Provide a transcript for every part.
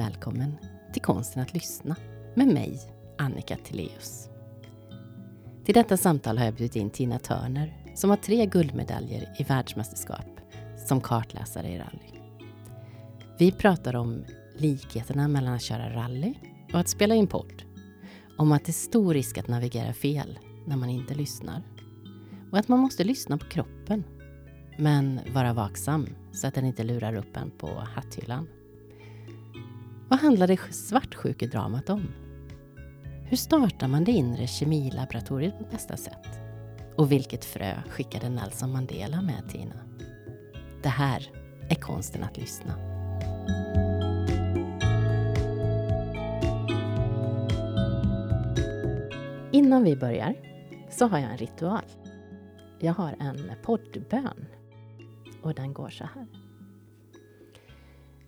Välkommen till Konsten att lyssna med mig, Annika Tilléus. Till detta samtal har jag bjudit in Tina Törner som har tre guldmedaljer i världsmästerskap som kartläsare i rally. Vi pratar om likheterna mellan att köra rally och att spela in podd. Om att det är stor risk att navigera fel när man inte lyssnar. Och att man måste lyssna på kroppen. Men vara vaksam så att den inte lurar upp en på hatthyllan. Vad handlade svartsjukedramat om? Hur startar man det inre kemilaboratoriet på bästa sätt? Och vilket frö skickade Nelson Mandela med Tina? Det här är konsten att lyssna. Innan vi börjar så har jag en ritual. Jag har en poddbön och den går så här.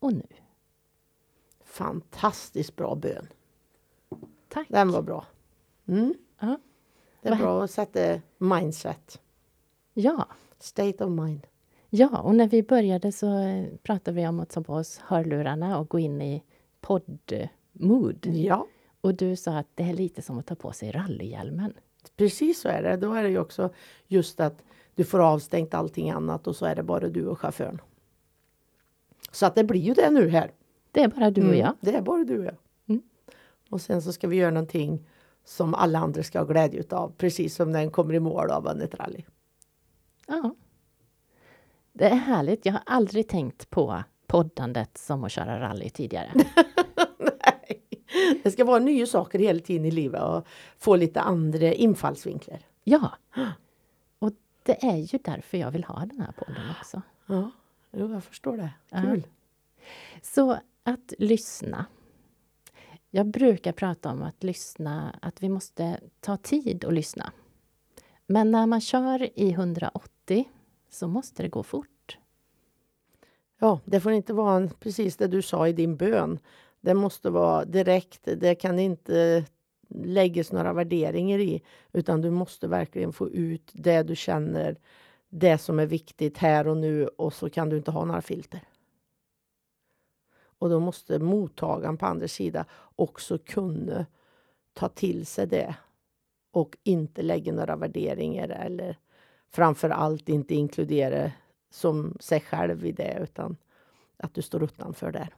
och nu. Fantastiskt bra bön. Tack. Den var bra. Mm. Ja. Det är Vad bra att sätta mindset. Ja. State of mind. ja, och när vi började så eh, pratade vi om att ta på oss hörlurarna och gå in i podd-mood. Ja, Och du sa att det är lite som att ta på sig rallyhjälmen. precis så är det. Då är det ju också just att du får avstängt allting annat och så är det bara du och chauffören. Så att det blir ju det nu här. Det är bara du och Mm, jag. Det är bara du och jag. Mm. Och sen så ska vi göra någonting som alla andra ska ha glädje utav. Precis som när en kommer i mål av ett rally. Ja. Det är härligt. Jag har aldrig tänkt på poddandet som att köra rally tidigare. Nej. Det ska vara nya saker hela tiden i livet och få lite andra infallsvinklar. Ja. Och det är ju därför jag vill ha den här podden också. Ja, jo, jag förstår det. Ja. Kul. Så att lyssna. Jag brukar prata om att lyssna, att vi måste ta tid att lyssna. Men när man kör i 180 så måste det gå fort. Ja, det får inte vara en, precis det du sa i din bön. Det måste vara direkt. Det kan inte läggas några värderingar i, utan du måste verkligen få ut det du känner, det som är viktigt här och nu och så kan du inte ha några filter. Och då måste mottagaren på andra sidan också kunna ta till sig det och inte lägga några värderingar eller framför allt inte inkludera som sig själv i det utan att du står utanför där.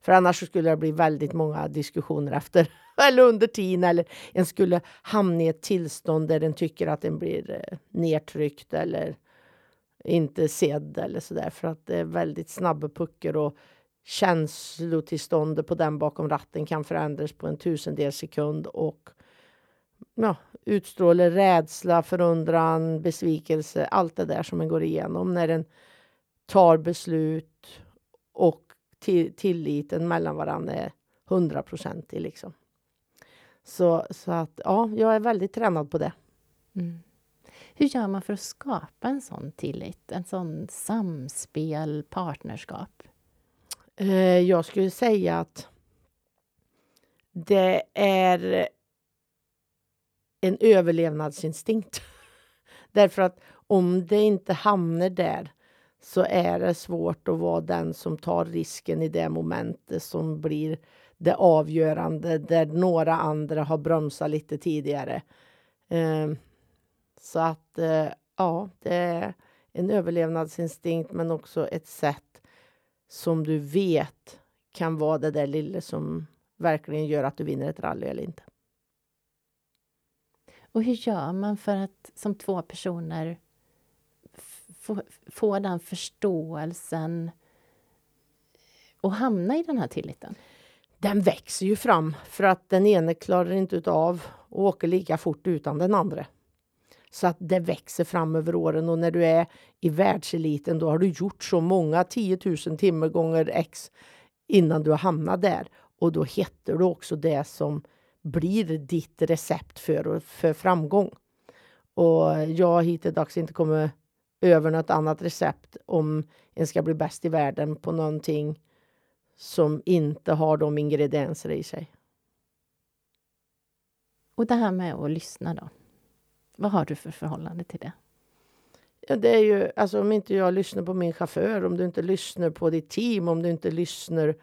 För annars skulle det bli väldigt många diskussioner efter eller under tiden eller en skulle hamna i ett tillstånd där den tycker att den blir eh, nedtryckt eller inte sedd eller sådär för att det är väldigt snabba puckar och känslotillståndet på den bakom ratten kan förändras på en tusendels sekund och ja, utstrålar rädsla, förundran, besvikelse, allt det där som man går igenom när den tar beslut och till, tilliten mellan varandra är hundraprocentig. Liksom. Så, så att ja, jag är väldigt tränad på det. Mm. Hur gör man för att skapa en sån tillit? En sån samspel, partnerskap? Eh, jag skulle säga att det är en överlevnadsinstinkt. Därför att om det inte hamnar där så är det svårt att vara den som tar risken i det momentet som blir det avgörande där några andra har bromsat lite tidigare. Eh, så att eh, ja, det är en överlevnadsinstinkt men också ett sätt som du vet kan vara det där lilla som verkligen gör att du vinner ett rally eller inte. Och hur gör man för att som två personer få, få den förståelsen och hamna i den här tilliten? Den växer ju fram för att den ene klarar inte av att åka lika fort utan den andra. Så att det växer fram över åren och när du är i världseliten då har du gjort så många 10 000 timmar gånger x innan du har hamnat där. Och då hittar du också det som blir ditt recept för, för framgång. Och jag har hittills inte kommit över något annat recept om en ska bli bäst i världen på någonting som inte har de ingredienser i sig. Och det här med att lyssna då? Vad har du för förhållande till det? Ja, det är ju, alltså om inte jag lyssnar på min chaufför, om du inte lyssnar på ditt team, om du inte lyssnar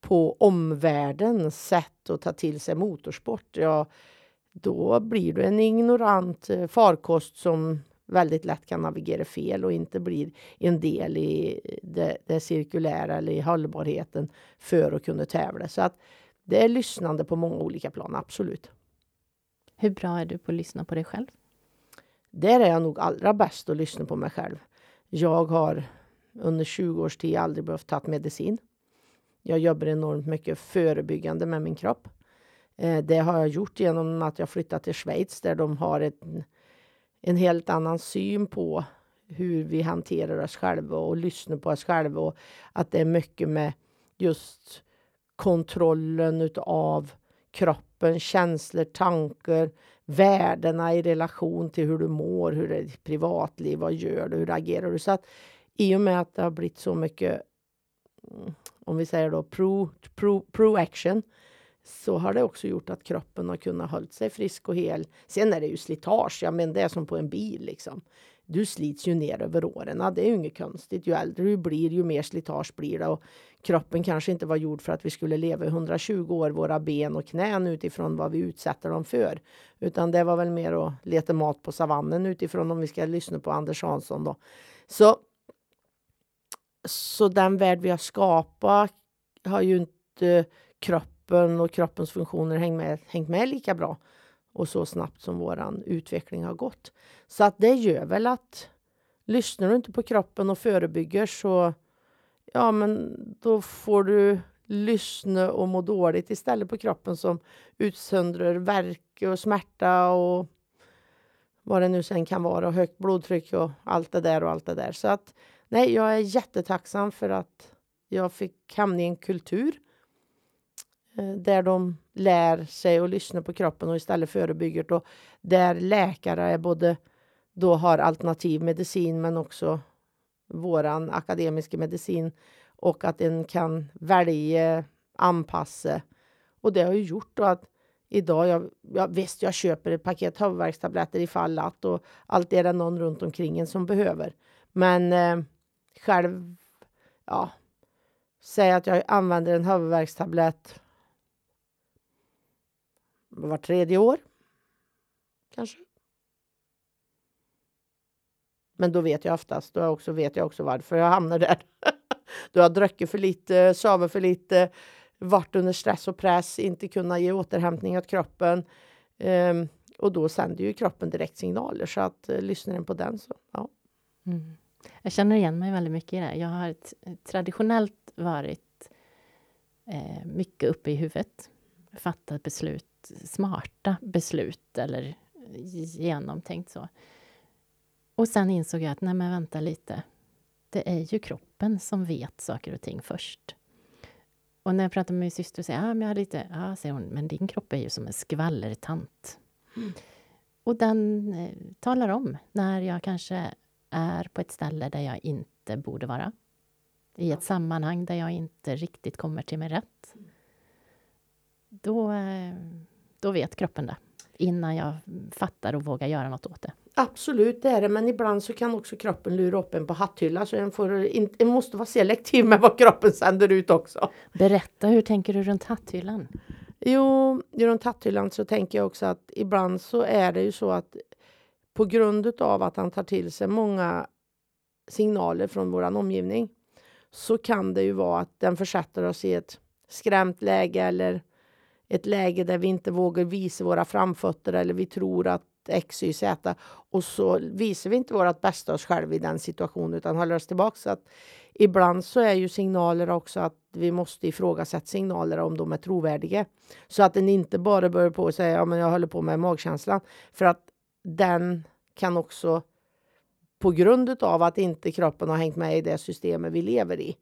på omvärldens sätt att ta till sig motorsport, ja, då blir du en ignorant eh, farkost som väldigt lätt kan navigera fel och inte blir en del i det, det cirkulära eller i hållbarheten för att kunna tävla. Så att det är lyssnande på många olika plan, absolut. Hur bra är du på att lyssna på dig själv? Där är jag nog allra bäst att lyssna på mig själv. Jag har under 20 års tid aldrig behövt ta medicin. Jag jobbar enormt mycket förebyggande med min kropp. Eh, det har jag gjort genom att jag flyttat till Schweiz där de har ett, en helt annan syn på hur vi hanterar oss själva och lyssnar på oss själva. Och att det är mycket med just kontrollen av kroppen, känslor, tankar, värdena i relation till hur du mår, hur är ditt privatliv, vad gör du, hur agerar du? Så att i och med att det har blivit så mycket, mm, om vi säger då pro, pro, pro action, så har det också gjort att kroppen har kunnat hålla sig frisk och hel. Sen är det ju slitage, ja, men det är som på en bil liksom. Du slits ju ner över åren. Det är ju inget konstigt. Ju äldre du blir, ju mer slitage blir det. Och kroppen kanske inte var gjord för att vi skulle leva i 120 år, våra ben och knän utifrån vad vi utsätter dem för. Utan det var väl mer att leta mat på savannen utifrån om vi ska lyssna på Anders Hansson då. Så, så den värld vi har skapat har ju inte kroppen och kroppens funktioner hängt med, hängt med lika bra och så snabbt som våran utveckling har gått. Så att det gör väl att lyssnar du inte på kroppen och förebygger så ja, men då får du lyssna och må dåligt istället på kroppen som utsöndrar värk och smärta och vad det nu sen kan vara, och högt blodtryck och allt det där och allt det där. Så att nej, jag är jättetacksam för att jag fick hamna i en kultur Eh, där de lär sig att lyssna på kroppen och istället förebygger Då, där läkare är både då har alternativ medicin men också våran akademiska medicin och att en kan välja, anpassa. Och det har ju gjort att idag, jag, jag, visst jag köper ett paket huvudvärkstabletter ifall att och allt är det någon runt omkring en som behöver. Men eh, själv, ja, säg att jag använder en huvudvärkstablett var tredje år. Kanske. Men då vet jag oftast, då också vet jag också varför jag hamnar där. du har druckit för lite, sovit för lite, varit under stress och press, inte kunnat ge återhämtning åt kroppen. Um, och då sänder ju kroppen direkt signaler så att uh, lyssnar den på den så ja. Mm. Jag känner igen mig väldigt mycket i det. Jag har traditionellt varit eh, mycket uppe i huvudet. Fattat beslut, smarta beslut eller genomtänkt så. Och sen insåg jag att, nej men vänta lite. Det är ju kroppen som vet saker och ting först. Och när jag pratar med min syster säger ah, men jag har lite, ja, säger hon, men din kropp är ju som en skvallertant. Mm. Och den eh, talar om när jag kanske är på ett ställe där jag inte borde vara. I ett sammanhang där jag inte riktigt kommer till mig rätt. Då, eh, då vet kroppen det innan jag fattar och vågar göra något åt det. Absolut, det är det. Men ibland så kan också kroppen lura upp en på hatthyllan. Så en, får, en måste vara selektiv med vad kroppen sänder ut också. Berätta, hur tänker du runt hatthyllan? Jo, runt hatthyllan så tänker jag också att ibland så är det ju så att på grund av att han tar till sig många signaler från vår omgivning så kan det ju vara att den försätter oss i ett skrämt läge eller ett läge där vi inte vågar visa våra framfötter eller vi tror att X, Y, Z och så visar vi inte vårt bästa oss själva i den situationen utan håller oss tillbaka. Så att ibland så är ju signaler också att vi måste ifrågasätta signaler om de är trovärdiga. Så att den inte bara börjar på att säga ja, men jag håller på med magkänslan. För att den kan också på grund av att inte kroppen har hängt med i det systemet vi lever i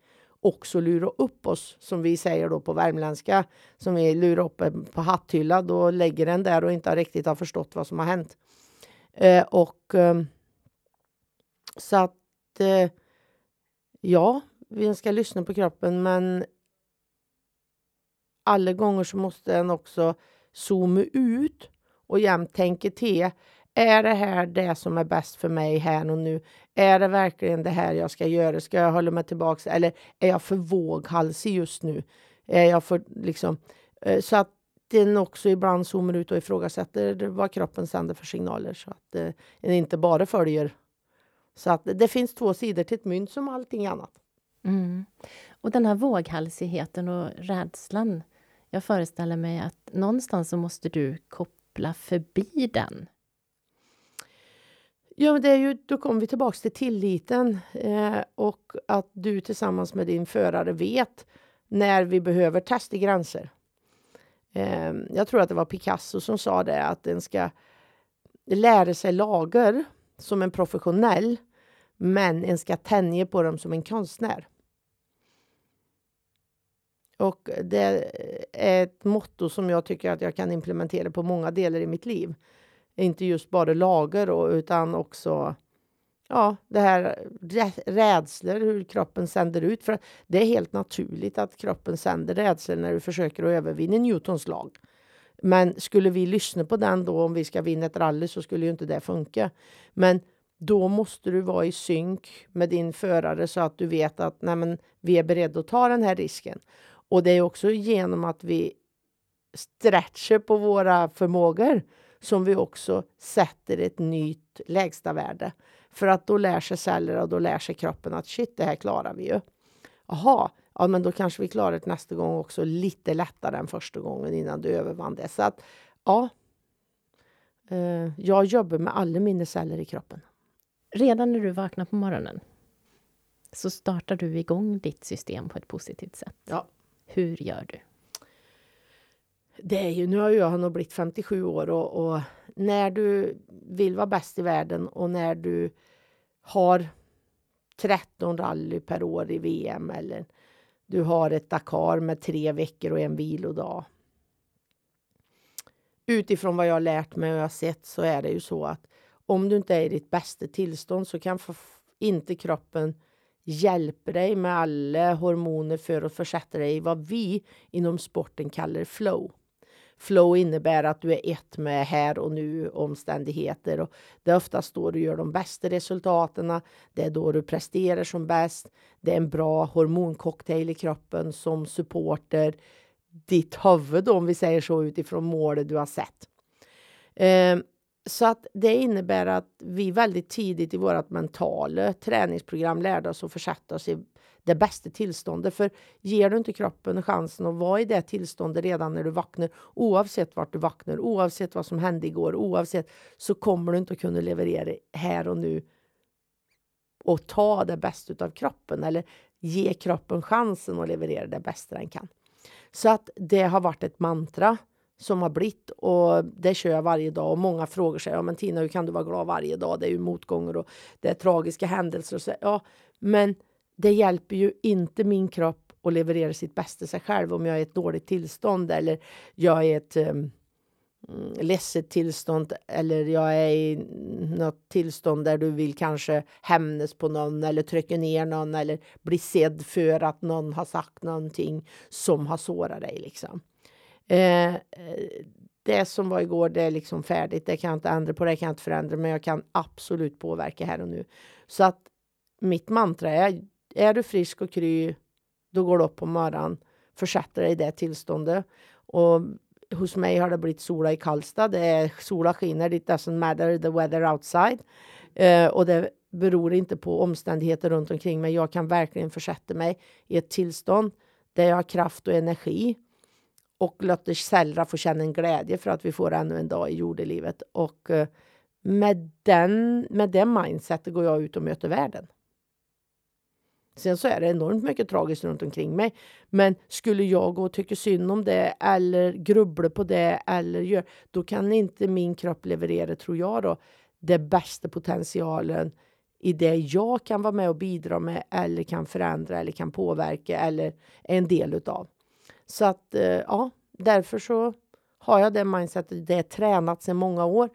också lura upp oss, som vi säger då på värmländska, som vi lurar upp på hatthyllan och lägger den där och inte riktigt har förstått vad som har hänt. Eh, och eh, så att eh, ja, vi ska lyssna på kroppen, men alla gånger så måste den också zooma ut och jämt tänka till. Är det här det som är bäst för mig här och nu? Är det verkligen det här jag ska göra? Ska jag hålla mig tillbaka? Eller är jag för våghalsig just nu? Är jag för liksom... Eh, så att den också ibland zoomar ut och ifrågasätter vad kroppen sänder för signaler så att eh, den inte bara följer. Så att det finns två sidor till ett mynt som allting annat. Mm. Och den här våghalsigheten och rädslan. Jag föreställer mig att någonstans så måste du koppla förbi den. Ja, men det är ju, då kommer vi tillbaka till tilliten eh, och att du tillsammans med din förare vet när vi behöver testa gränser. Eh, jag tror att det var Picasso som sa det, att den ska lära sig lager som en professionell, men en ska tänja på dem som en konstnär. Och det är ett motto som jag tycker att jag kan implementera på många delar i mitt liv. Inte just bara lager och, utan också ja, det här rädslor, hur kroppen sänder ut. För det är helt naturligt att kroppen sänder rädslor när du försöker att övervinna Newtons lag. Men skulle vi lyssna på den då om vi ska vinna ett rally så skulle ju inte det funka. Men då måste du vara i synk med din förare så att du vet att nej men, vi är beredda att ta den här risken. Och det är också genom att vi stretchar på våra förmågor som vi också sätter ett nytt lägsta värde. För att då lär sig celler och då lär sig kroppen att shit, det här klarar vi ju. Jaha, ja, men då kanske vi klarar det nästa gång också lite lättare än första gången innan du övervann det. Så att ja, eh, jag jobbar med alla mina celler i kroppen. Redan när du vaknar på morgonen så startar du igång ditt system på ett positivt sätt. Ja. Hur gör du? Det är ju, nu har jag nog blivit 57 år och, och, när du vill vara bäst i världen och när du har 13 rally per år i VM eller du har ett Dakar med tre veckor och en vilodag. Utifrån vad jag har lärt mig och jag sett så är det ju så att om du inte är i ditt bästa tillstånd så kan inte kroppen hjälpa dig med alla hormoner för att försätta dig i vad vi inom sporten kallar flow. Flow innebär att du är ett med här och nu omständigheter. Och det är oftast då du gör de bästa resultaten. Det är då du presterar som bäst. Det är en bra hormoncocktail i kroppen som supporter ditt huvud om vi säger så utifrån målet du har sett. Eh, så att det innebär att vi väldigt tidigt i vårt mentala träningsprogram lärde oss att försätta oss i det bästa tillståndet. För ger du inte kroppen chansen att vara i det tillståndet redan när du vaknar, oavsett vart du vaknar, oavsett vad som hände igår, oavsett, så kommer du inte att kunna leverera här och nu och ta det bästa av kroppen eller ge kroppen chansen att leverera det bästa den kan. Så att det har varit ett mantra som har blivit och det kör jag varje dag och många frågar sig, ja men Tina hur kan du vara glad varje dag? Det är ju motgångar och det är tragiska händelser och så. Ja, men det hjälper ju inte min kropp att leverera sitt bästa sig själv om jag är i ett dåligt tillstånd eller jag är i ett um, ledset tillstånd eller jag är i något tillstånd där du vill kanske hämnas på någon eller trycka ner någon eller bli sedd för att någon har sagt någonting som har sårat dig. Liksom. Eh, det som var igår, det är liksom färdigt. Det kan jag inte ändra på, det kan jag inte förändra, men jag kan absolut påverka här och nu. Så att mitt mantra är, är du frisk och kry, då går du upp på morgonen, försätter dig i det tillståndet. Och hos mig har det blivit sola i Karlstad. Det är sola skiner, it doesn't matter the weather outside. Eh, och det beror inte på omständigheter runt omkring mig. Jag kan verkligen försätta mig i ett tillstånd där jag har kraft och energi och låter Selra få känna en glädje för att vi får ännu en dag i jordelivet. Och eh, med, den, med det mindsetet går jag ut och möter världen. Sen så är det enormt mycket tragiskt runt omkring mig. Men skulle jag gå och tycka synd om det eller grubbla på det eller gör, då kan inte min kropp leverera, tror jag, då, det bästa potentialen i det jag kan vara med och bidra med eller kan förändra eller kan påverka eller är en del utav. Så att eh, ja, därför så har jag det mindsetet. Det är tränat sedan många år.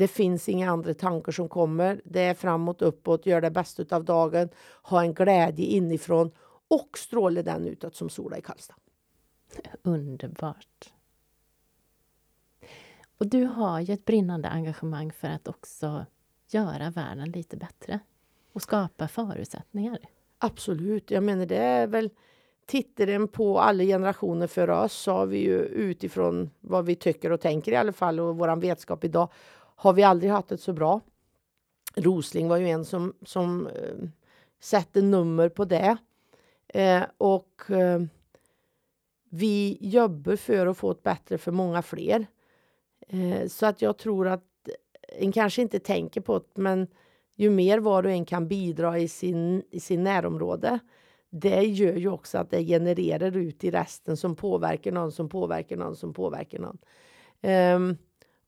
Det finns inga andra tankar som kommer. Det är framåt, uppåt, gör det bästa av dagen, ha en glädje inifrån och stråla den utåt som sola i Karlstad. Underbart. Och du har ju ett brinnande engagemang för att också göra världen lite bättre och skapa förutsättningar. Absolut. Jag menar, det är väl tittar på alla generationer före oss så har vi ju utifrån vad vi tycker och tänker i alla fall och vår vetskap idag har vi aldrig haft det så bra. Rosling var ju en som, som eh, sätter nummer på det. Eh, och eh, vi jobbar för att få ett bättre för många fler. Eh, så att jag tror att en kanske inte tänker på det, men ju mer var och en kan bidra i sin, i sin närområde, det gör ju också att det genererar ut i resten som påverkar någon, som påverkar någon, som påverkar någon. Um,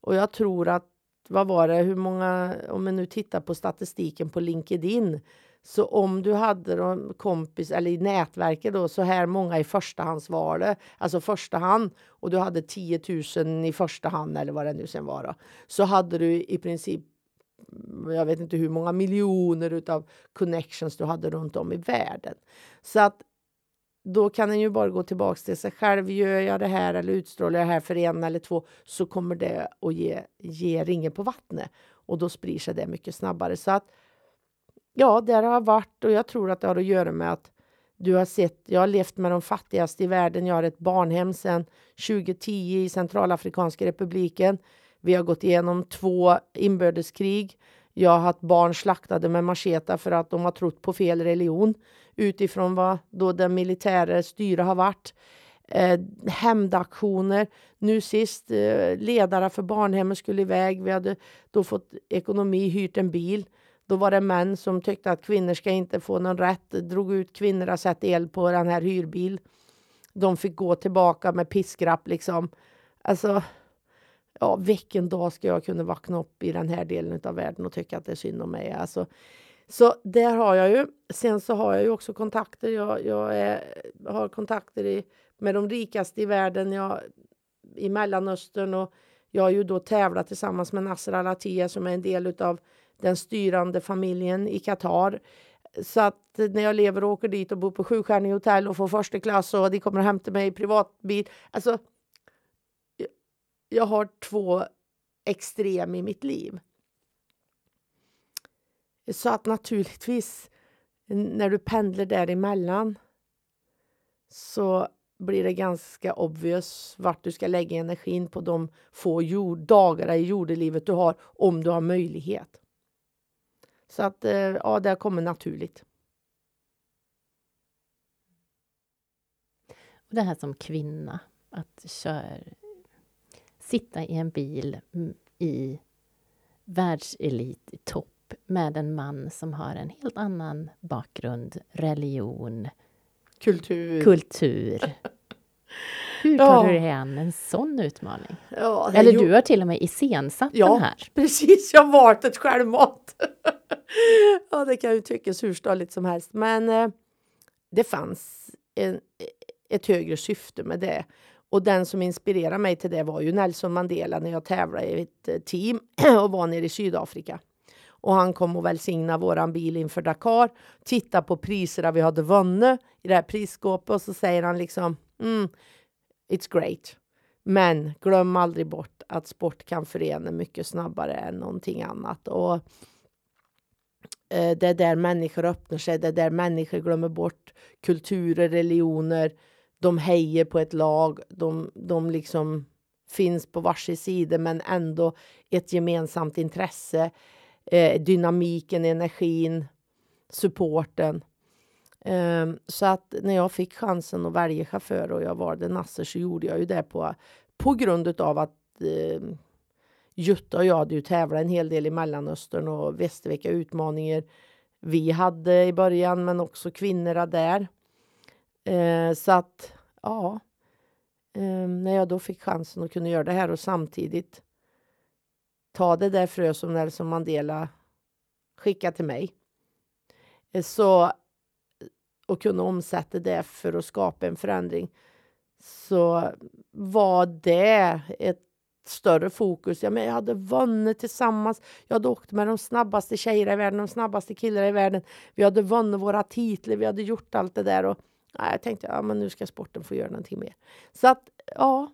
och jag tror att, vad var det, hur många, om man nu tittar på statistiken på LinkedIn, så om du hade en kompis, eller i nätverket då, så här många i förstahandsvalet, alltså första hand, och du hade 10 000 i första hand eller vad det nu sen var, då, så hade du i princip jag vet inte hur många miljoner utav connections du hade runt om i världen. Så att då kan en ju bara gå tillbaka till sig själv. Gör jag det här eller utstrålar jag det här för en eller två så kommer det att ge, ge ringen på vattnet och då sprider sig det mycket snabbare. Så att ja, där har jag varit och jag tror att det har att göra med att du har sett, jag har levt med de fattigaste i världen. Jag har ett barnhem sedan 2010 i Centralafrikanska republiken. Vi har gått igenom två inbördeskrig. Jag har haft barn slaktade med macheta för att de har trott på fel religion utifrån vad då den militära styret har varit. Eh, hämndaktioner. Nu sist, eh, ledare för barnhemmet skulle iväg. Vi hade då fått ekonomi, hyrt en bil. Då var det män som tyckte att kvinnor ska inte få någon rätt. Drog ut kvinnor och satt el på den här hyrbil. De fick gå tillbaka med piskrapp liksom. Alltså, ja, vilken dag ska jag kunna vakna upp i den här delen av världen och tycka att det är synd om mig? Alltså, så där har jag ju. Sen så har jag ju också kontakter. Jag, jag är, har kontakter i, med de rikaste i världen jag, i Mellanöstern och jag har ju då tävlat tillsammans med Nasser Al-Attiyah som är en del av den styrande familjen i Qatar. Så att när jag lever och åker dit och bor på sjustjärnig hotell och får första klass och de kommer och hämtar mig i privatbil. Alltså, jag har två extrem i mitt liv. Så att naturligtvis, när du pendlar däremellan så blir det ganska obvious vart du ska lägga energin på de få jord, dagar i jordelivet du har, om du har möjlighet. Så att, eh, ja, det kommer naturligt. Och det här som kvinna, att köra sitta i en bil mm, i världselit, i topp, med en man som har en helt annan bakgrund, religion, kultur. kultur. Hur tar ja. du dig an en sån utmaning? Ja, Eller ju... du har till och med iscensatt ja, den här. precis. Jag har valt ett självmått. ja, det kan ju tyckas hur stolligt som helst. Men eh, det fanns en, ett högre syfte med det. Och den som inspirerade mig till det var ju Nelson Mandela när jag tävlade i ett eh, team och var nere i Sydafrika. Och han kom och välsignade våran bil inför Dakar, titta på priserna vi hade vunnit i det här prisskåpet. Och så säger han liksom mm, It's great. Men glöm aldrig bort att sport kan förena mycket snabbare än någonting annat. Och eh, det är där människor öppnar sig, det är där människor glömmer bort kulturer, religioner, de hejar på ett lag, de, de liksom finns på varsin sida men ändå ett gemensamt intresse, eh, dynamiken, energin, supporten. Eh, så att när jag fick chansen att välja chaufför och jag valde Nasser så gjorde jag ju det på, på grund av att eh, Jutta och jag hade ju tävlat en hel del i Mellanöstern och visste vilka utmaningar vi hade i början men också kvinnorna där. Eh, så att, ja. Eh, när jag då fick chansen att kunna göra det här och samtidigt ta det där frö som Nelson Mandela skickade till mig eh, så, och kunna omsätta det för att skapa en förändring så var det ett större fokus. Ja, men jag hade vunnit tillsammans. Jag hade åkt med de snabbaste tjejerna i världen, de snabbaste killarna i världen. Vi hade vunnit våra titlar, vi hade gjort allt det där. Och, ja, jag tänkte ja, men nu ska sporten få göra någonting mer. Så att, ja.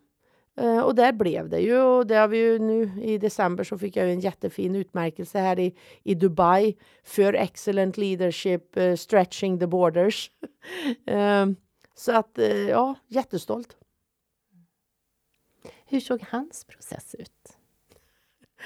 Eh, och där blev det ju. Och det har vi ju nu i december så fick jag en jättefin utmärkelse här i, i Dubai för Excellent Leadership uh, Stretching the Borders. uh, så att, ja, jättestolt. Hur såg hans process ut?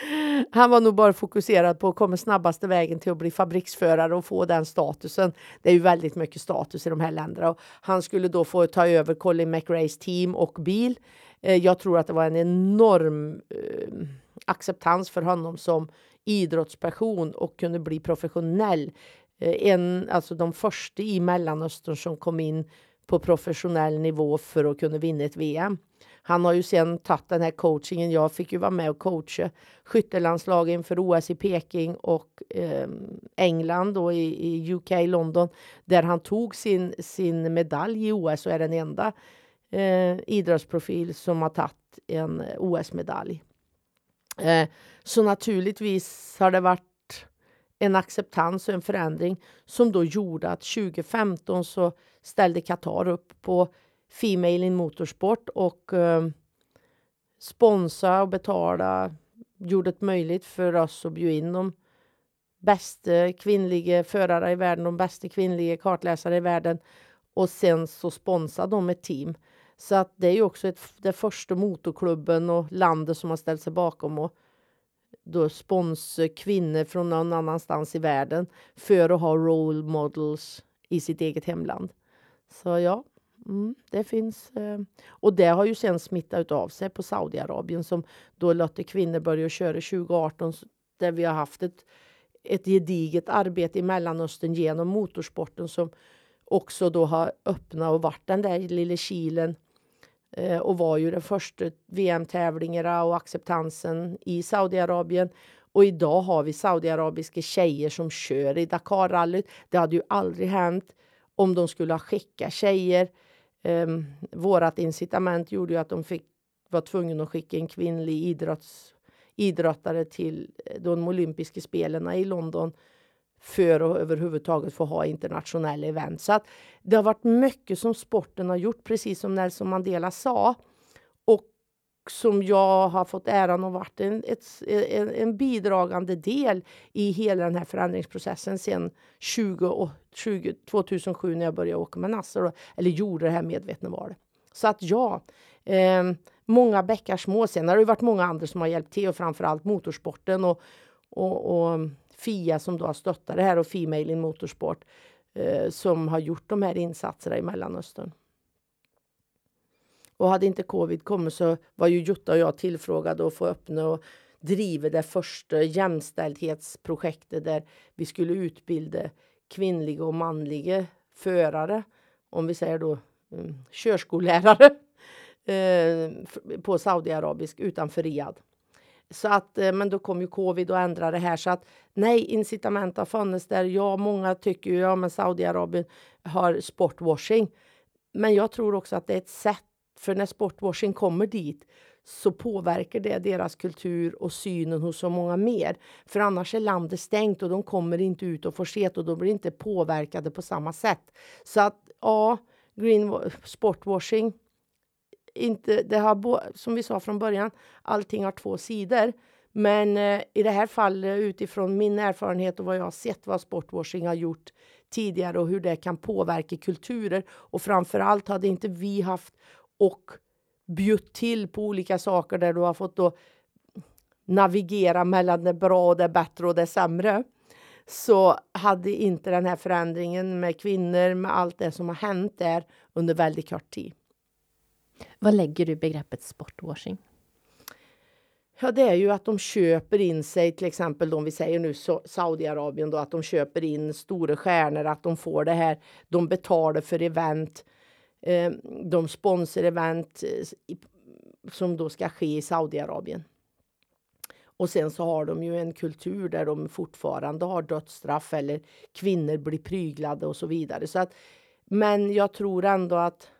Han var nog bara fokuserad på att komma snabbaste vägen till att bli fabriksförare och få den statusen. Det är ju väldigt mycket status i de här länderna. Och han skulle då få ta över Colin McRaes team och bil. Eh, jag tror att det var en enorm eh, acceptans för honom som idrottsperson och kunde bli professionell. Eh, en, alltså de första i Mellanöstern som kom in på professionell nivå för att kunna vinna ett VM. Han har ju sen tagit den här coachingen. Jag fick ju vara med och coacha skyttelandslagen inför OS i Peking och eh, England och i, i, UK, London, där han tog sin, sin medalj i OS och är den enda eh, idrottsprofil som har tagit en OS-medalj. Eh, så naturligtvis har det varit en acceptans och en förändring som då gjorde att 2015 så ställde Qatar upp på Female in Motorsport och eh, sponsra och betala gjorde det möjligt för oss att bjuda in de bästa kvinnliga förare i världen, de bästa kvinnliga kartläsare i världen och sen så sponsrar de ett team. Så att det är ju också ett, det första motorklubben och landet som har ställt sig bakom och då sponsra kvinnor från någon annanstans i världen för att ha role models i sitt eget hemland. Så ja, Mm, det finns. Eh, och det har ju sen smittat av sig på Saudiarabien som då låter kvinnor börja köra 2018 där vi har haft ett, ett gediget arbete i Mellanöstern genom motorsporten som också då har öppnat och varit den där lilla kilen Eh, och var ju den första VM-tävlingarna och acceptansen i Saudiarabien. Och idag har vi saudiarabiska tjejer som kör i Dakarrallyt. Det hade ju aldrig hänt om de skulle ha skickat tjejer Um, vårat incitament gjorde ju att de fick, var tvungna att skicka en kvinnlig idrotts, idrottare till de olympiska spelen i London för att överhuvudtaget få ha internationella event. Så att det har varit mycket som sporten har gjort, precis som Nelson Mandela sa. Och som jag har fått äran att varit en, ett, en, en, bidragande del i hela den här förändringsprocessen sedan 20, 20, 2007 när jag började åka med Nasser, eller gjorde det här medvetna valet. Så att ja, eh, många bäckar små. Sen har det varit många andra som har hjälpt till och framförallt motorsporten och, och, och FIA som då har stöttat det här och Female in Motorsport eh, som har gjort de här insatserna i Mellanöstern. Och hade inte covid kommit så var ju Jutta och jag tillfrågade att få öppna och driva det första jämställdhetsprojektet där vi skulle utbilda kvinnliga och manliga förare, om vi säger då mm, körskollärare eh, på saudiarabisk utanför Riyadh. Så att, eh, men då kom ju covid och ändrade det här. Så att nej, incitament har funnits där. Ja, många tycker ju ja, Saudiarabien har sportwashing. Men jag tror också att det är ett sätt för när sportwashing kommer dit så påverkar det deras kultur och synen hos så många mer. För annars är landet stängt och de kommer inte ut och får se och de blir inte påverkade på samma sätt. Så att ja, green sportwashing, inte, det har, som vi sa från början, allting har två sidor. Men eh, i det här fallet utifrån min erfarenhet och vad jag har sett vad sportwashing har gjort tidigare och hur det kan påverka kulturer. Och framför allt hade inte vi haft och bjudit till på olika saker där du har fått då navigera mellan det bra och det bättre och det sämre så hade inte den här förändringen med kvinnor, med allt det som har hänt där under väldigt kort tid. Vad lägger du i begreppet sportwashing? Ja, det är ju att de köper in sig, till exempel om vi säger nu Saudiarabien då, att de köper in stora stjärnor, att de får det här, de betalar för event Eh, de sponsrar event eh, som då ska ske i Saudiarabien. Och sen så har de ju en kultur där de fortfarande har dödsstraff eller kvinnor blir pryglade och så vidare. Så att, men jag tror ändå att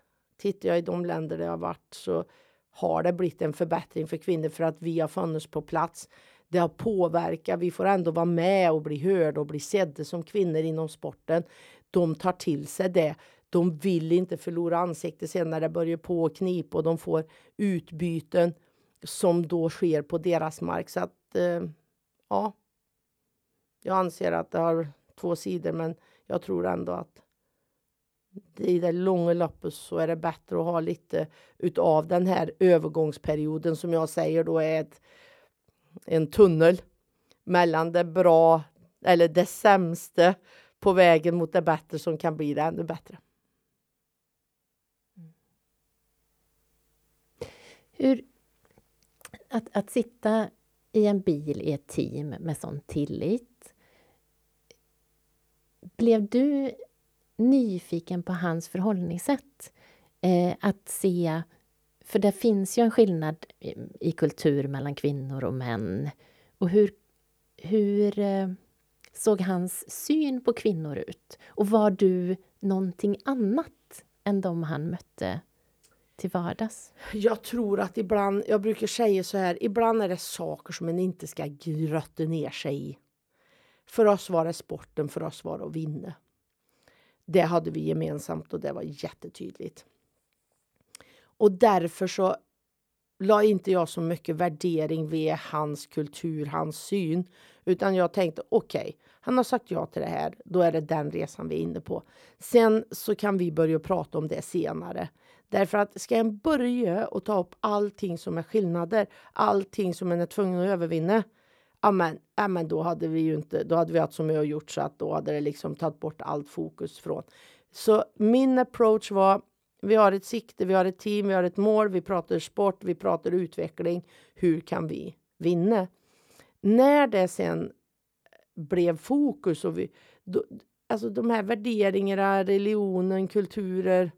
tittar jag i de länder där jag har varit så har det blivit en förbättring för kvinnor för att vi har funnits på plats. Det har påverkat. Vi får ändå vara med och bli hörda och bli sedda som kvinnor inom sporten. De tar till sig det. De vill inte förlora ansiktet sen när det börjar på och knipa och de får utbyten som då sker på deras mark. Så att, eh, ja. Jag anser att det har två sidor, men jag tror ändå att i det långa loppet så är det bättre att ha lite utav den här övergångsperioden som jag säger då är ett, en tunnel mellan det bra eller det sämsta på vägen mot det bättre som kan bli det ännu bättre. Hur, att, att sitta i en bil i ett team med sån tillit. Blev du nyfiken på hans förhållningssätt? Eh, att se, för det finns ju en skillnad i, i, kultur mellan kvinnor och män. Och hur, hur eh, såg hans syn på kvinnor ut? Och var du någonting annat än de han mötte till vardags? Jag tror att ibland, jag brukar säga så här, ibland är det saker som man inte ska grötta ner sig i. För oss var det sporten, för oss var det att vinna. Det hade vi gemensamt och det var jättetydligt. Och därför så la inte jag så mycket värdering vid hans kultur, hans syn. Utan jag tänkte okej, okay, han har sagt ja till det här. Då är det den resan vi är inne på. Sen så kan vi börja prata om det senare. Därför att ska en börja och ta upp allting som är skillnader, allting som en är tvungen att övervinna. Amen, amen, då hade vi ju inte, då hade vi haft som jag gjort så att då hade det liksom tagit bort allt fokus från. Så min approach var vi har ett sikte, vi har ett team, vi har ett mål, vi pratar sport, vi pratar utveckling. Hur kan vi vinna? När det sen blev fokus och vi, då, alltså de här värderingarna, religionen, kulturer.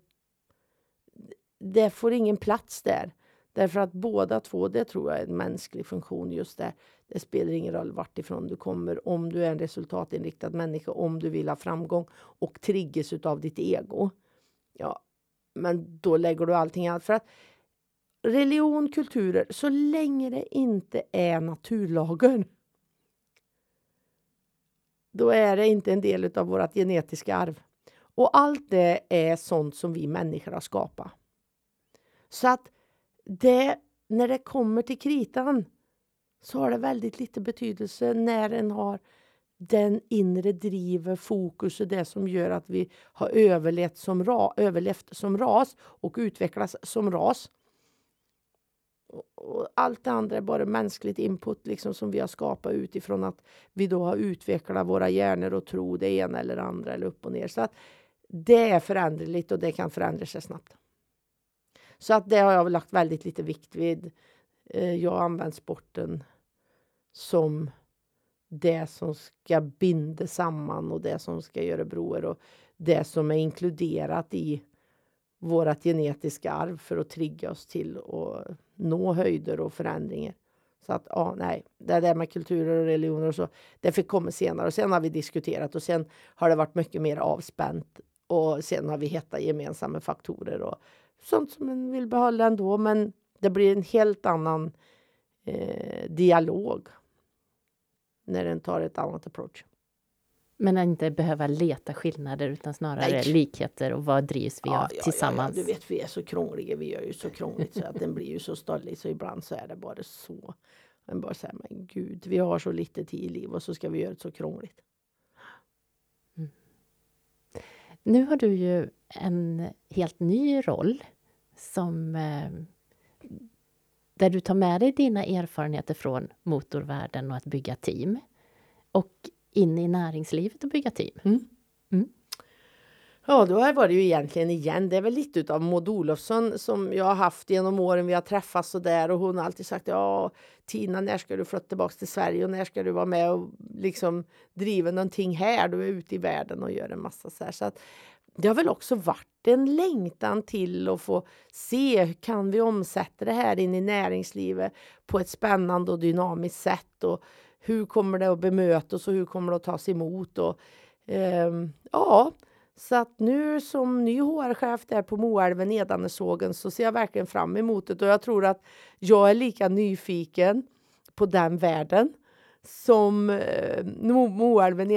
Det får ingen plats där. Därför att båda två, det tror jag är en mänsklig funktion just där. Det spelar ingen roll vart ifrån du kommer, om du är en resultatinriktad människa, om du vill ha framgång och triggas av ditt ego. Ja, men då lägger du allting annat. För att religion, kulturer, så länge det inte är naturlagen då är det inte en del av vårt genetiska arv. Och allt det är sånt som vi människor har skapat. Så att det, när det kommer till kritan så har det väldigt lite betydelse när en har den inre drivet, fokus och det som gör att vi har överlevt som, ra, överlevt som ras och utvecklats som ras. Och allt det andra är bara mänskligt input liksom, som vi har skapat utifrån att vi då har utvecklat våra hjärnor och tro det ena eller andra eller upp och ner. Så att det är föränderligt och det kan förändra sig snabbt. Så att det har jag lagt väldigt lite vikt vid. Eh, jag har använt sporten som det som ska binda samman och det som ska göra broar och det som är inkluderat i vårt genetiska arv för att trigga oss till att nå höjder och förändringar. Så att ja, nej, det där med kulturer och religioner och så, det fick komma senare och sen har vi diskuterat och sen har det varit mycket mer avspänt och sen har vi hittat gemensamma faktorer och sånt som man vill behålla ändå. Men det blir en helt annan eh, dialog när den tar ett annat approach. Men inte behöva leta skillnader utan snarare Nej. likheter och vad drivs vi ja, av ja, tillsammans? Ja, du vet, vi är så krångliga. Vi gör ju så krångligt så att den blir ju så stollig så ibland så är det bara så. Men bara säga, men gud, vi har så lite tid i livet och så ska vi göra det så krångligt. Mm. Nu har du ju en helt ny roll som eh, där du tar med dig dina erfarenheter från motorvärlden och att bygga team och in i näringslivet och bygga team. Mm. Mm. Ja, då var det ju egentligen igen. Det är väl lite av Maud Olofsson som jag har haft genom åren. Vi har träffats och där och hon har alltid sagt ja, Tina, när ska du flytta tillbaka till Sverige och när ska du vara med och liksom driva någonting här? Du är ute i världen och gör en massa så här. Så att det har väl också varit en längtan till att få se hur kan vi omsätta det här in i näringslivet på ett spännande och dynamiskt sätt och hur kommer det att bemötas och hur kommer det att tas emot och eh, ja, så att nu som ny HR-chef där på Moälven Edanesågen så ser jag verkligen fram emot det och jag tror att jag är lika nyfiken på den världen som eh, Moälven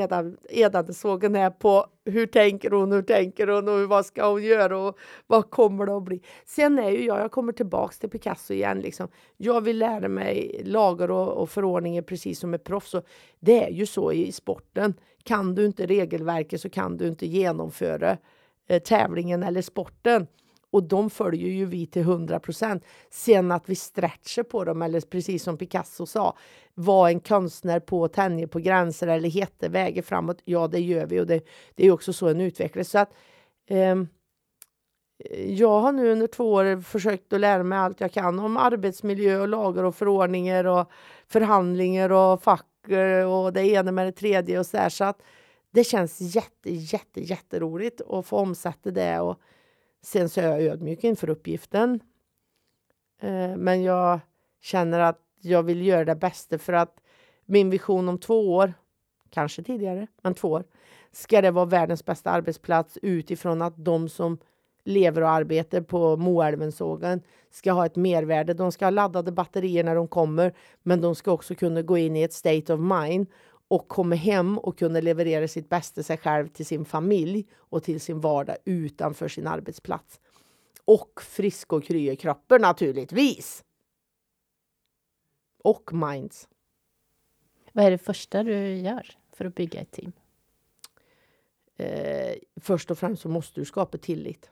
Edanesågen är på hur tänker hon, hur tänker hon och vad ska hon göra och vad kommer det att bli? Sen är ju jag, jag kommer tillbaks till Picasso igen liksom. Jag vill lära mig lagar och, och förordningar precis som ett proffs. Och det är ju så i sporten. Kan du inte regelverket så kan du inte genomföra eh, tävlingen eller sporten. Och de följer ju vi till 100 procent. Sen att vi stretchar på dem, eller precis som Picasso sa, var en konstnär på tänjer på gränser eller hette väger framåt. Ja, det gör vi och det, det är också så en utvecklas. Så att, eh, jag har nu under två år försökt att lära mig allt jag kan om arbetsmiljö och lagar och förordningar och förhandlingar och fack eh, och det ena med det tredje och så där. Så att det känns jätte, jätte, jätteroligt att få omsätta det och Sen så är jag ödmjuk inför uppgiften. Eh, men jag känner att jag vill göra det bästa för att min vision om två år, kanske tidigare, men två år, ska det vara världens bästa arbetsplats utifrån att de som lever och arbetar på Moälvensågen ska ha ett mervärde. De ska ha laddade batterier när de kommer, men de ska också kunna gå in i ett state of mind och kommer hem och kunna leverera sitt bästa sig själv till sin familj och till sin vardag utanför sin arbetsplats. Och frisk och kry i kroppen naturligtvis. Och minds. Vad är det första du gör för att bygga ett team? Eh, först och främst så måste du skapa tillit.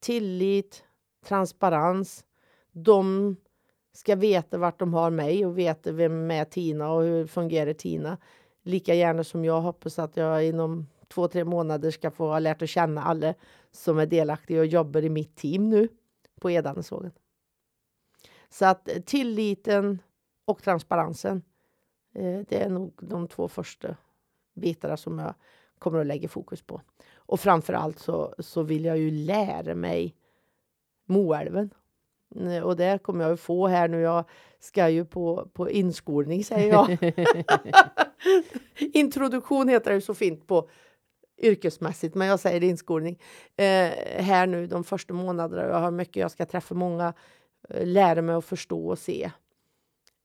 Tillit, transparens. De ska veta vart de har mig och veta vem är Tina och hur fungerar Tina. Lika gärna som jag hoppas att jag inom två, tre månader ska få ha lärt att känna alla som är delaktiga och jobbar i mitt team nu på Edanesågen. Så att eh, tilliten och transparensen, eh, det är nog de två första bitarna som jag kommer att lägga fokus på. Och framför allt så, så vill jag ju lära mig Moälven och det kommer jag få här nu. Jag ska ju på, på inskolning, säger jag. Introduktion heter det så fint på yrkesmässigt, men jag säger inskolning. Eh, här nu de första månaderna. Jag har mycket, jag ska träffa många, eh, lära mig att förstå och se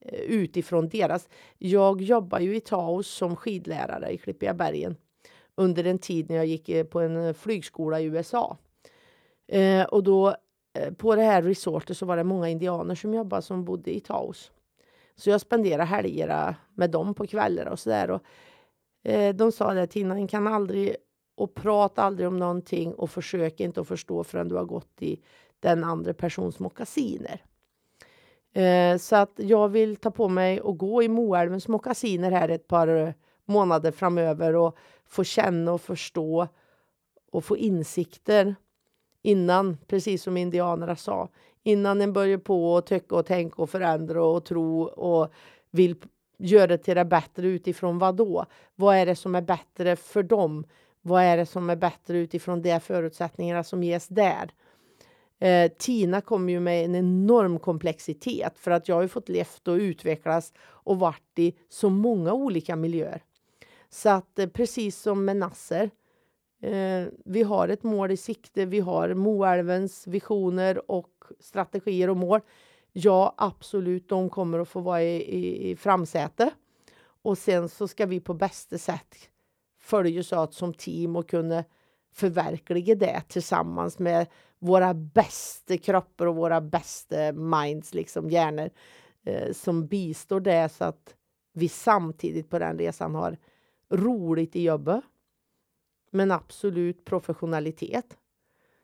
eh, utifrån deras. Jag jobbar ju i Taos som skidlärare i Klippiga bergen under en tid när jag gick eh, på en flygskola i USA. Eh, och då Eh, Eh, på det här resortet så var det många indianer som jobbade som bodde i Taos. Så jag spenderade helgerna med dem på kvällar och sådär. Eh, de sa det, Tina, kan aldrig och prata aldrig om någonting och försök inte att förstå förrän du har gått i den andra persons mockasiner. Eh, så att jag vill ta på mig och gå i Moälvens mockasiner här ett par eh, månader framöver och få känna och förstå och få insikter innan, precis som indianerna sa, innan en börjar på att tycka och tänka och förändra och tro och vill göra det till det bättre utifrån vad då? Vad är det som är bättre för dem? Vad är det som är bättre utifrån de förutsättningarna som ges där? Eh, Tina kom ju med en enorm komplexitet för att jag har fått levt och utvecklas och varit i så många olika miljöer. Så att eh, precis som med Nasser Eh, vi har ett mål i sikte. Vi har Moälvens visioner och strategier och mål. Ja, absolut, de kommer att få vara i, i, i framsäte. Och sen så ska vi på bästa sätt följas åt som team och kunna förverkliga det tillsammans med våra bästa kroppar och våra bästa minds, liksom hjärnor, eh, som bistår det så att vi samtidigt på den resan har roligt i jobbet men absolut professionalitet.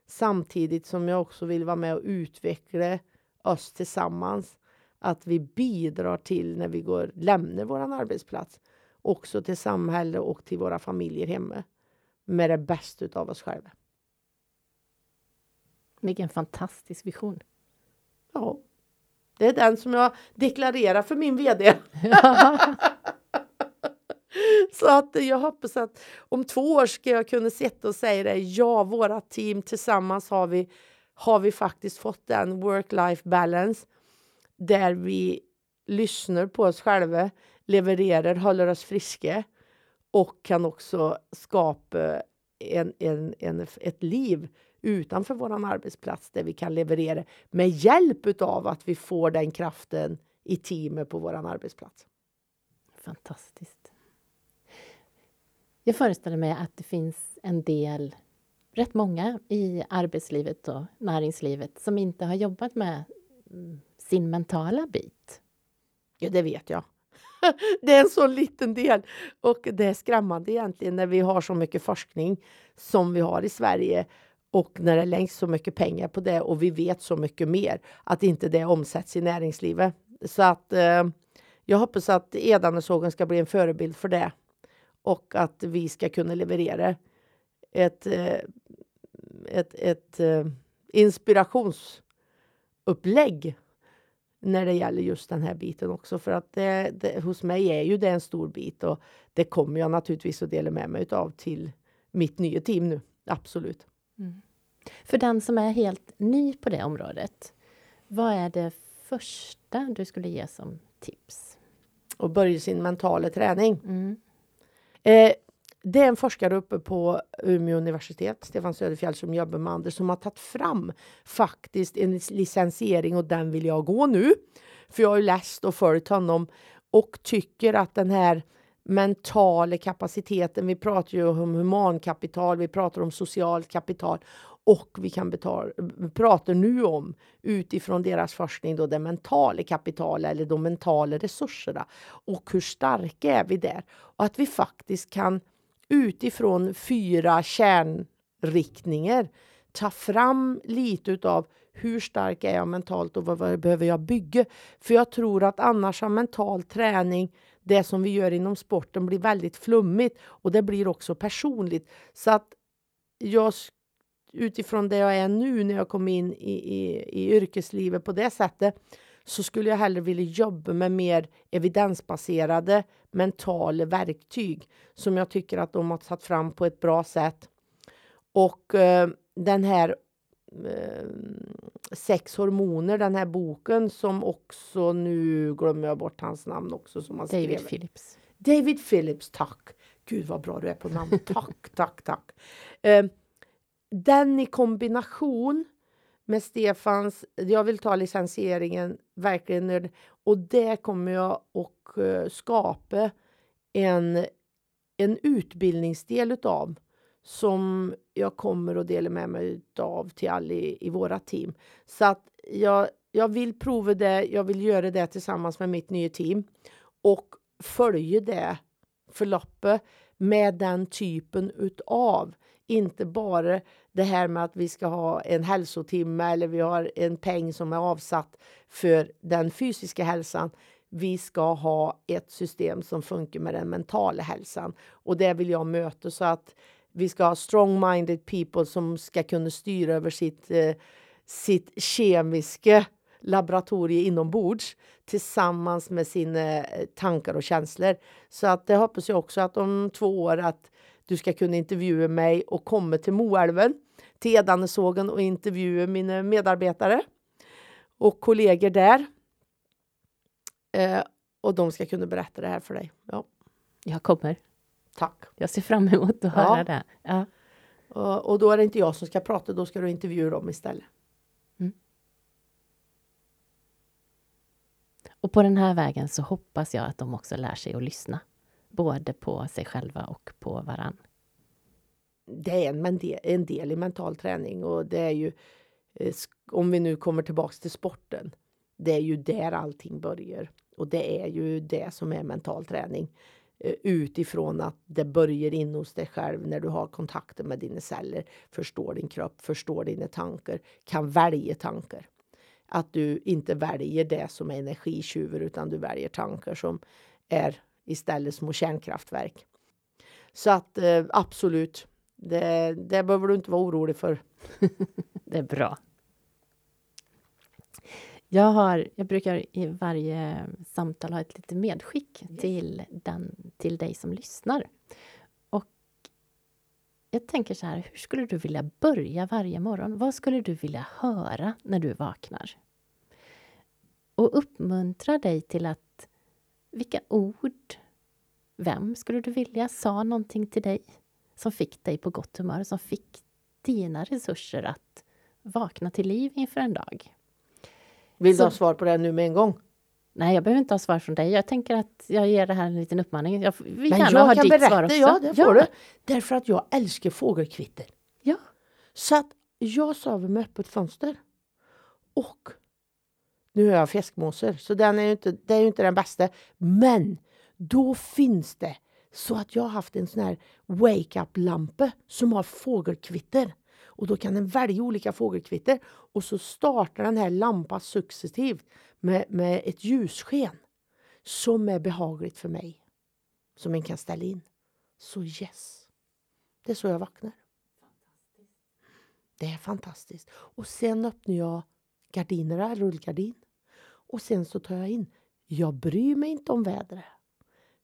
Samtidigt som jag också vill vara med och utveckla oss tillsammans. Att vi bidrar till när vi går, lämnar vår arbetsplats också till samhället och till våra familjer hemma med det bästa av oss själva. Vilken fantastisk vision. Ja, det är den som jag deklarerar för min VD. Så att jag hoppas att om två år ska jag kunna sitta och säga det. Ja, våra team tillsammans har vi, har vi faktiskt fått den work-life balance där vi lyssnar på oss själva, levererar, håller oss friska och kan också skapa en, en, en, ett liv utanför vår arbetsplats där vi kan leverera med hjälp av att vi får den kraften i teamet på vår arbetsplats. Fantastiskt. Jag föreställer mig att det finns en del, rätt många i arbetslivet och näringslivet som inte har jobbat med mm, sin mentala bit. Ja, det vet jag. Det är en så liten del och det är skrämmande egentligen när vi har så mycket forskning som vi har i Sverige och när det läggs så mycket pengar på det och vi vet så mycket mer att inte det omsätts i näringslivet. Så att eh, jag hoppas att Edanesågen ska bli en förebild för det och att vi ska kunna leverera ett, eh, ett, ett eh, inspirationsupplägg när det gäller just den här biten också. För att det, det, hos mig är ju det en stor bit och det kommer jag naturligtvis att dela med mig av till mitt nya team nu. Absolut. Mm. För den som är helt ny på det området, vad är det första du skulle ge som tips? Att börja sin mentala träning. Mm. Eh, det är en forskare uppe på Umeå universitet, Stefan Söderfjell, som jobbar med Anders, som har tagit fram faktiskt en licensiering och den vill jag gå nu. För jag har ju läst och följt honom och tycker att den här mentala kapaciteten, vi pratar ju om humankapital, vi pratar om socialt kapital och vi kan betala, prata nu om utifrån deras forskning då det mentala kapitalet eller de mentala resurserna och hur starka är vi där och att vi faktiskt kan utifrån fyra kärnriktningar ta fram lite utav hur stark är jag mentalt och vad, vad behöver jag bygga? För jag tror att annars har mental träning, det som vi gör inom sporten, blir väldigt flummigt och det blir också personligt. Så att jag utifrån det jag är nu när jag kom in i, i, i yrkeslivet på det sättet så skulle jag hellre vilja jobba med mer evidensbaserade mentala verktyg som jag tycker att de har tagit fram på ett bra sätt. Och eh, den här eh, Sex hormoner, den här boken som också, nu glömmer jag bort hans namn också. Som han David skrev. Phillips. David Phillips, tack! Gud vad bra du är på namn. Tack, tack, tack. Eh, den i kombination med Stefans, jag vill ta licensieringen verkligen och det kommer jag att eh, skapa en, en utbildningsdel utav som jag kommer att dela med mig av till alla i, i våra team. Så att jag, jag vill prova det, jag vill göra det tillsammans med mitt nya team och följa det förloppet med den typen utav inte bara det här med att vi ska ha en hälsotimme eller vi har en peng som är avsatt för den fysiska hälsan. Vi ska ha ett system som funkar med den mentala hälsan och det vill jag möta så att vi ska ha strong-minded people som ska kunna styra över sitt, eh, sitt kemiska laboratorie inombords tillsammans med sina eh, tankar och känslor. Så att det hoppas jag också att om två år att du ska kunna intervjua mig och komma till Moälven, till Edanesågen och intervjua mina medarbetare och kollegor där. Eh, och de ska kunna berätta det här för dig. Ja. Jag kommer. Tack. Jag ser fram emot att ja. höra det. Ja. Och, och, då är det inte jag som ska prata, då ska du intervjua dem istället. Mm. Och på den här vägen så hoppas jag att de också lär sig att lyssna både på sig själva och på varann? Det är en, en del i mental träning och det är ju eh, om vi nu kommer tillbaks till sporten. Det är ju där allting börjar och det är ju det som är mental träning eh, utifrån att det börjar in hos dig själv när du har kontakter med dina celler, förstår din kropp, förstår dina tankar, kan välja tankar. Att du inte väljer det som är energitjuvar utan du väljer tankar som är istället små kärnkraftverk. Så att eh, absolut, det, det behöver du inte vara orolig för. det är bra. Jag, har, jag brukar i varje samtal ha ett litet medskick yes. till, den, till dig som lyssnar. Och jag tänker så här, hur skulle du vilja börja varje morgon? Vad skulle du vilja höra när du vaknar? Och uppmuntra dig till att vilka ord, vem skulle du vilja sa någonting till dig som fick dig på gott humör, som fick dina resurser att vakna till liv inför en dag? Vill så, du ha svar på det nu med en gång? Nej, jag behöver inte ha svar från dig. Jag tänker att jag ger det här en liten uppmaning. Jag, vi Men jag ha kan ditt berätta, svar också. ja, det får ja. du. Därför att jag älskar fågelkvitter. Ja. Så att jag sover med öppet fönster. Och nu har jag fiskmåsar, så den är inte, det är ju inte den bästa. Men då finns det så att jag har haft en sån här wake-up-lampa som har fågelkvitter. Och då kan den välja olika fågelkvitter och så startar den här lampan successivt med, med ett ljussken som är behagligt för mig. Som en kan ställa in. Så yes, det är så jag vaknar. Det är fantastiskt. Och sen öppnar jag gardinerna, rullgardin. Och sen så tar jag in. Jag bryr mig inte om vädret.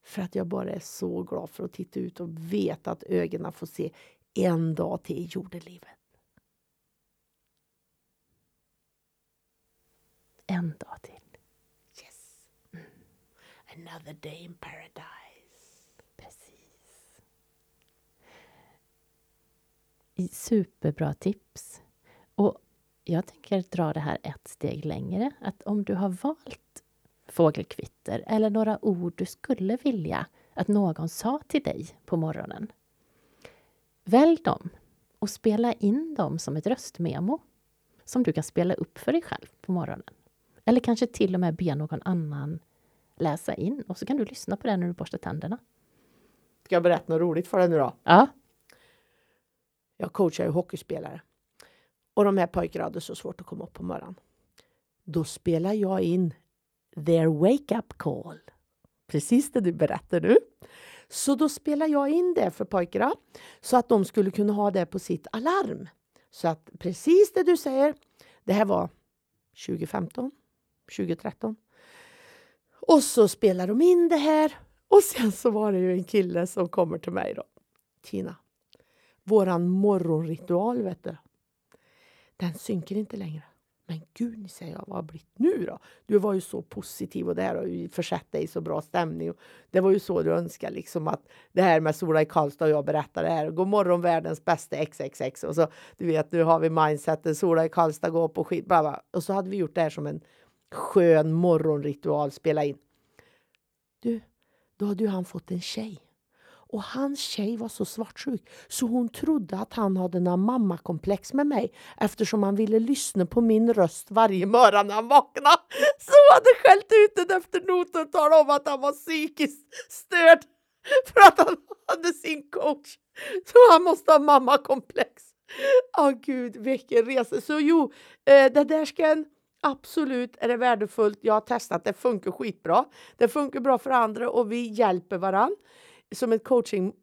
För att jag bara är så glad för att titta ut och veta att ögonen får se en dag till i jordelivet. En dag till. Yes. Mm. Another day in paradise. Precis. Superbra tips. Och jag tänker dra det här ett steg längre. Att om du har valt fågelkvitter eller några ord du skulle vilja att någon sa till dig på morgonen. Välj dem och spela in dem som ett röstmemo som du kan spela upp för dig själv på morgonen. Eller kanske till och med be någon annan läsa in och så kan du lyssna på det när du borstar tänderna. Ska jag berätta något roligt för dig nu då? Ja. Jag coachar ju hockeyspelare och de här pojkarna hade så svårt att komma upp på morgonen. Då spelar jag in their wake-up call. Precis det du berättar nu. Så då spelar jag in det för pojkarna så att de skulle kunna ha det på sitt alarm. Så att precis det du säger, det här var 2015, 2013. Och så spelar de in det här och sen så var det ju en kille som kommer till mig då. Tina, våran morgonritual vet du. Den synker inte längre. Men gud, säger jag, vad har blivit nu då? Du var ju så positiv och det här har ju försatt dig i så bra stämning. Det var ju så du önskade, liksom att det här med Sola i Karlstad och jag berättar det här. God morgon världens bästa XXX och så du vet, nu har vi mindsetet Sola i Karlstad går på skit. Bla, Och så hade vi gjort det här som en skön morgonritual, spela in. Du, då hade ju han fått en tjej. Och hans tjej var så svartsjuk så hon trodde att han hade några mammakomplex med mig eftersom han ville lyssna på min röst varje morgon när han vaknade. Så hon hade skällt ut den efter noten och talat om att han var psykiskt störd för att han hade sin coach. Så han måste ha mammakomplex. Åh oh, gud, vilken resa. Så jo, eh, det där ska en Absolut är det värdefullt. Jag har testat, det funkar skitbra. Det funkar bra för andra och vi hjälper varandra som ett coaching.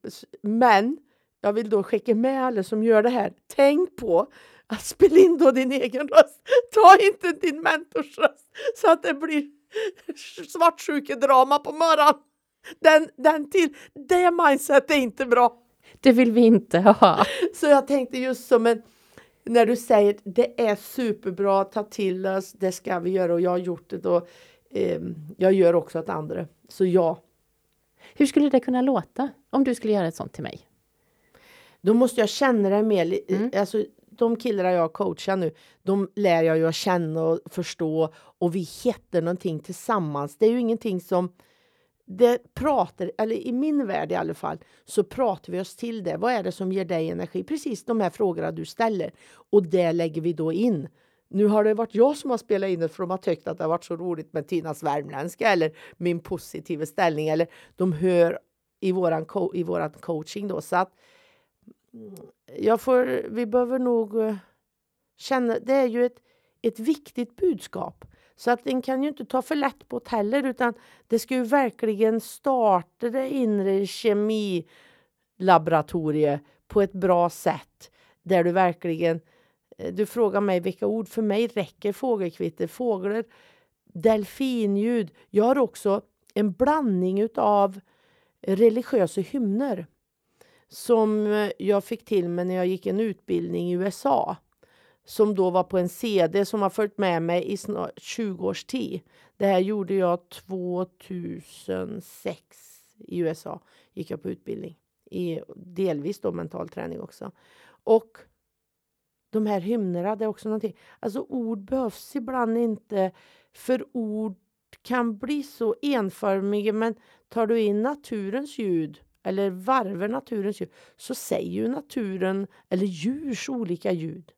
Men jag vill då skicka med alla som gör det här. Tänk på att spela in då din egen röst. Ta inte din mentors röst så att det blir svartsjukedrama på morgonen. Den, den till. Det mindset är inte bra. Det vill vi inte ha. Så jag tänkte just som en när du säger det är superbra, ta till oss, det ska vi göra och jag har gjort det och eh, jag gör också åt andra. Så ja, hur skulle det kunna låta om du skulle göra ett sånt till mig? Då måste jag känna det mer. Mm. Alltså, de killar jag coachar nu, de lär jag ju att känna och förstå och vi heter någonting tillsammans. Det är ju ingenting som det pratar, eller i min värld i alla fall, så pratar vi oss till det. Vad är det som ger dig energi? Precis de här frågorna du ställer. Och det lägger vi då in. Nu har det varit jag som har spelat in det för de har tyckt att det har varit så roligt med Tinas värmländska eller min positiva ställning eller de hör i våran, co i våran coaching då. Så att mm, jag får, vi behöver nog eh, känna, det är ju ett, ett viktigt budskap. Så att den kan ju inte ta för lätt på det heller utan det ska ju verkligen starta det inre kemilaboratoriet på ett bra sätt där du verkligen du frågar mig vilka ord. För mig räcker fågelkvitter, fåglar, delfinljud. Jag har också en blandning av religiösa hymner som jag fick till mig när jag gick en utbildning i USA som då var på en CD som har följt med mig i snart 20 års tid. Det här gjorde jag 2006 i USA. gick jag på utbildning. I, delvis då mental träning också. Och de här hymnerna, det är också någonting. Alltså ord behövs ibland inte, för ord kan bli så enformiga. Men tar du in naturens ljud eller varvar naturens ljud så säger ju naturen, eller djurs olika ljud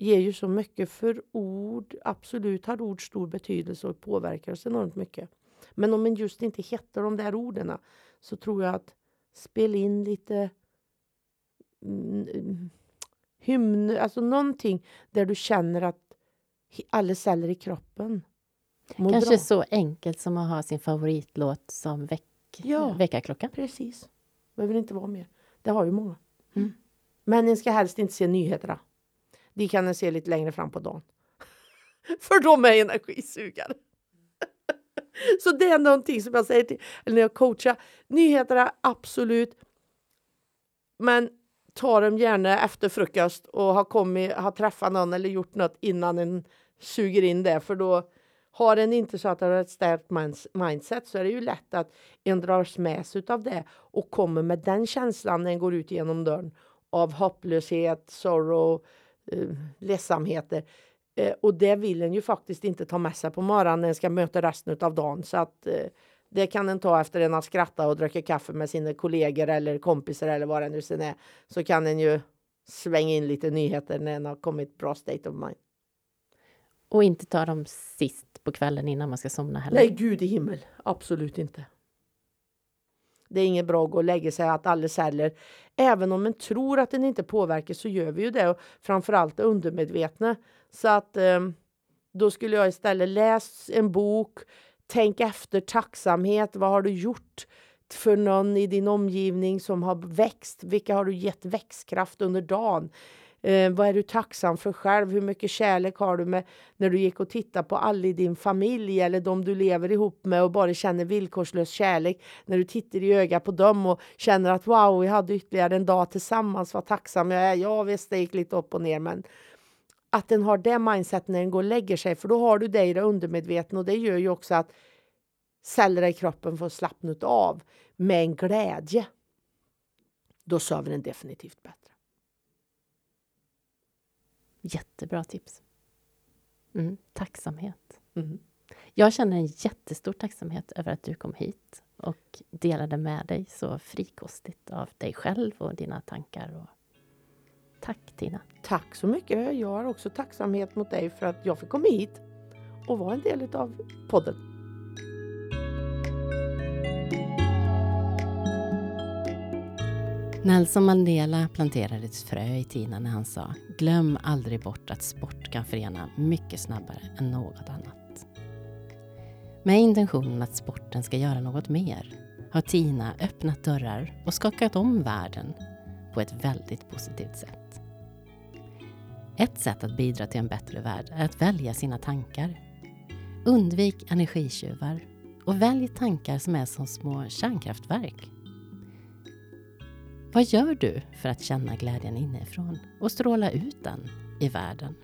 ger ju så mycket för ord. Absolut har ord stor betydelse och påverkar oss enormt mycket. Men om man just inte hittar de där orden så tror jag att spela in lite hymn, alltså någonting där du känner att alla celler i kroppen mår Kanske bra. så enkelt som att ha sin favoritlåt som väck, ja, väckarklocka. Precis. Behöver inte vara mer. Det har ju många. Mm. Men en ska helst inte se nyheterna. De kan en se lite längre fram på dagen. För de är energisugare. Så det är någonting som jag säger till, eller när jag coachar. Nyheterna, absolut. Men tar dem gärna efter frukost och har, kommit, har träffat någon eller gjort något innan en suger in det. För då har en inte så att det har ett starkt mindset så är det ju lätt att en dras med sig av det och kommer med den känslan när en går ut genom dörren av hopplöshet, sorrow, eh, ledsamheter. Eh, och det vill en ju faktiskt inte ta med sig på morgonen när en ska möta resten av dagen. Så att eh, det kan en ta efter en har skrattat och druckit kaffe med sina kollegor eller kompisar eller vad det nu sen är. Så kan en ju svänga in lite nyheter när en har kommit bra state of mind. Och inte ta dem sist på kvällen innan man ska somna heller? Nej, gud i himmel. Absolut inte. Det är inget bra att gå och lägga sig att alla celler, även om man tror att den inte påverkar så gör vi ju det. Och framförallt det undermedvetna. Så att eh, då skulle jag istället läsa en bok, tänk efter tacksamhet. Vad har du gjort för någon i din omgivning som har växt? Vilka har du gett växtkraft under dagen? Eh, vad är du tacksam för själv? Hur mycket kärlek har du med när du gick och tittade på alla i din familj eller de du lever ihop med och bara känner villkorslös kärlek? När du tittar i ögat på dem och känner att wow, vi hade ytterligare en dag tillsammans. Vad tacksam jag är. Ja, visst, det gick lite upp och ner, men att den har det mindset när den går och lägger sig, för då har du det i det undermedvetna och det gör ju också att celler i kroppen får slappna av med en glädje. Då sover den definitivt bättre. Jättebra tips. Mm, tacksamhet. Mm. Jag känner en jättestor tacksamhet över att du kom hit och delade med dig så frikostigt av dig själv och dina tankar. Och... Tack Tina! Tack så mycket! Jag har också tacksamhet mot dig för att jag fick komma hit och vara en del av podden. Nelson Mandela planterade ett frö i Tina när han sa Glöm aldrig bort att sport kan förena mycket snabbare än något annat. Med intentionen att sporten ska göra något mer har Tina öppnat dörrar och skakat om världen på ett väldigt positivt sätt. Ett sätt att bidra till en bättre värld är att välja sina tankar. Undvik energitjuvar och välj tankar som är som små kärnkraftverk vad gör du för att känna glädjen inifrån och stråla ut den i världen?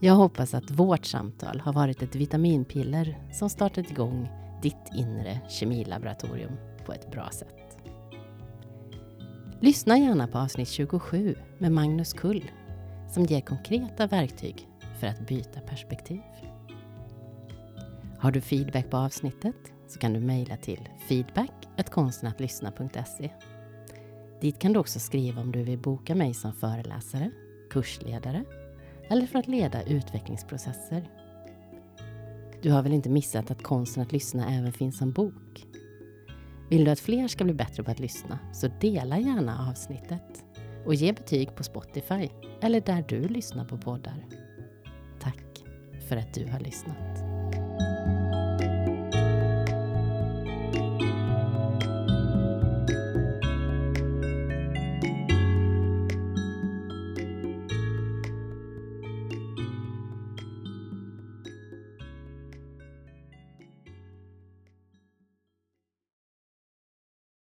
Jag hoppas att vårt samtal har varit ett vitaminpiller som startat igång ditt inre kemilaboratorium på ett bra sätt. Lyssna gärna på avsnitt 27 med Magnus Kull som ger konkreta verktyg för att byta perspektiv. Har du feedback på avsnittet så kan du mejla till feedback.konstenattlyssna.se. Dit kan du också skriva om du vill boka mig som föreläsare, kursledare eller för att leda utvecklingsprocesser. Du har väl inte missat att konsten att lyssna även finns som bok? Vill du att fler ska bli bättre på att lyssna så dela gärna avsnittet och ge betyg på Spotify eller där du lyssnar på poddar. Tack för att du har lyssnat.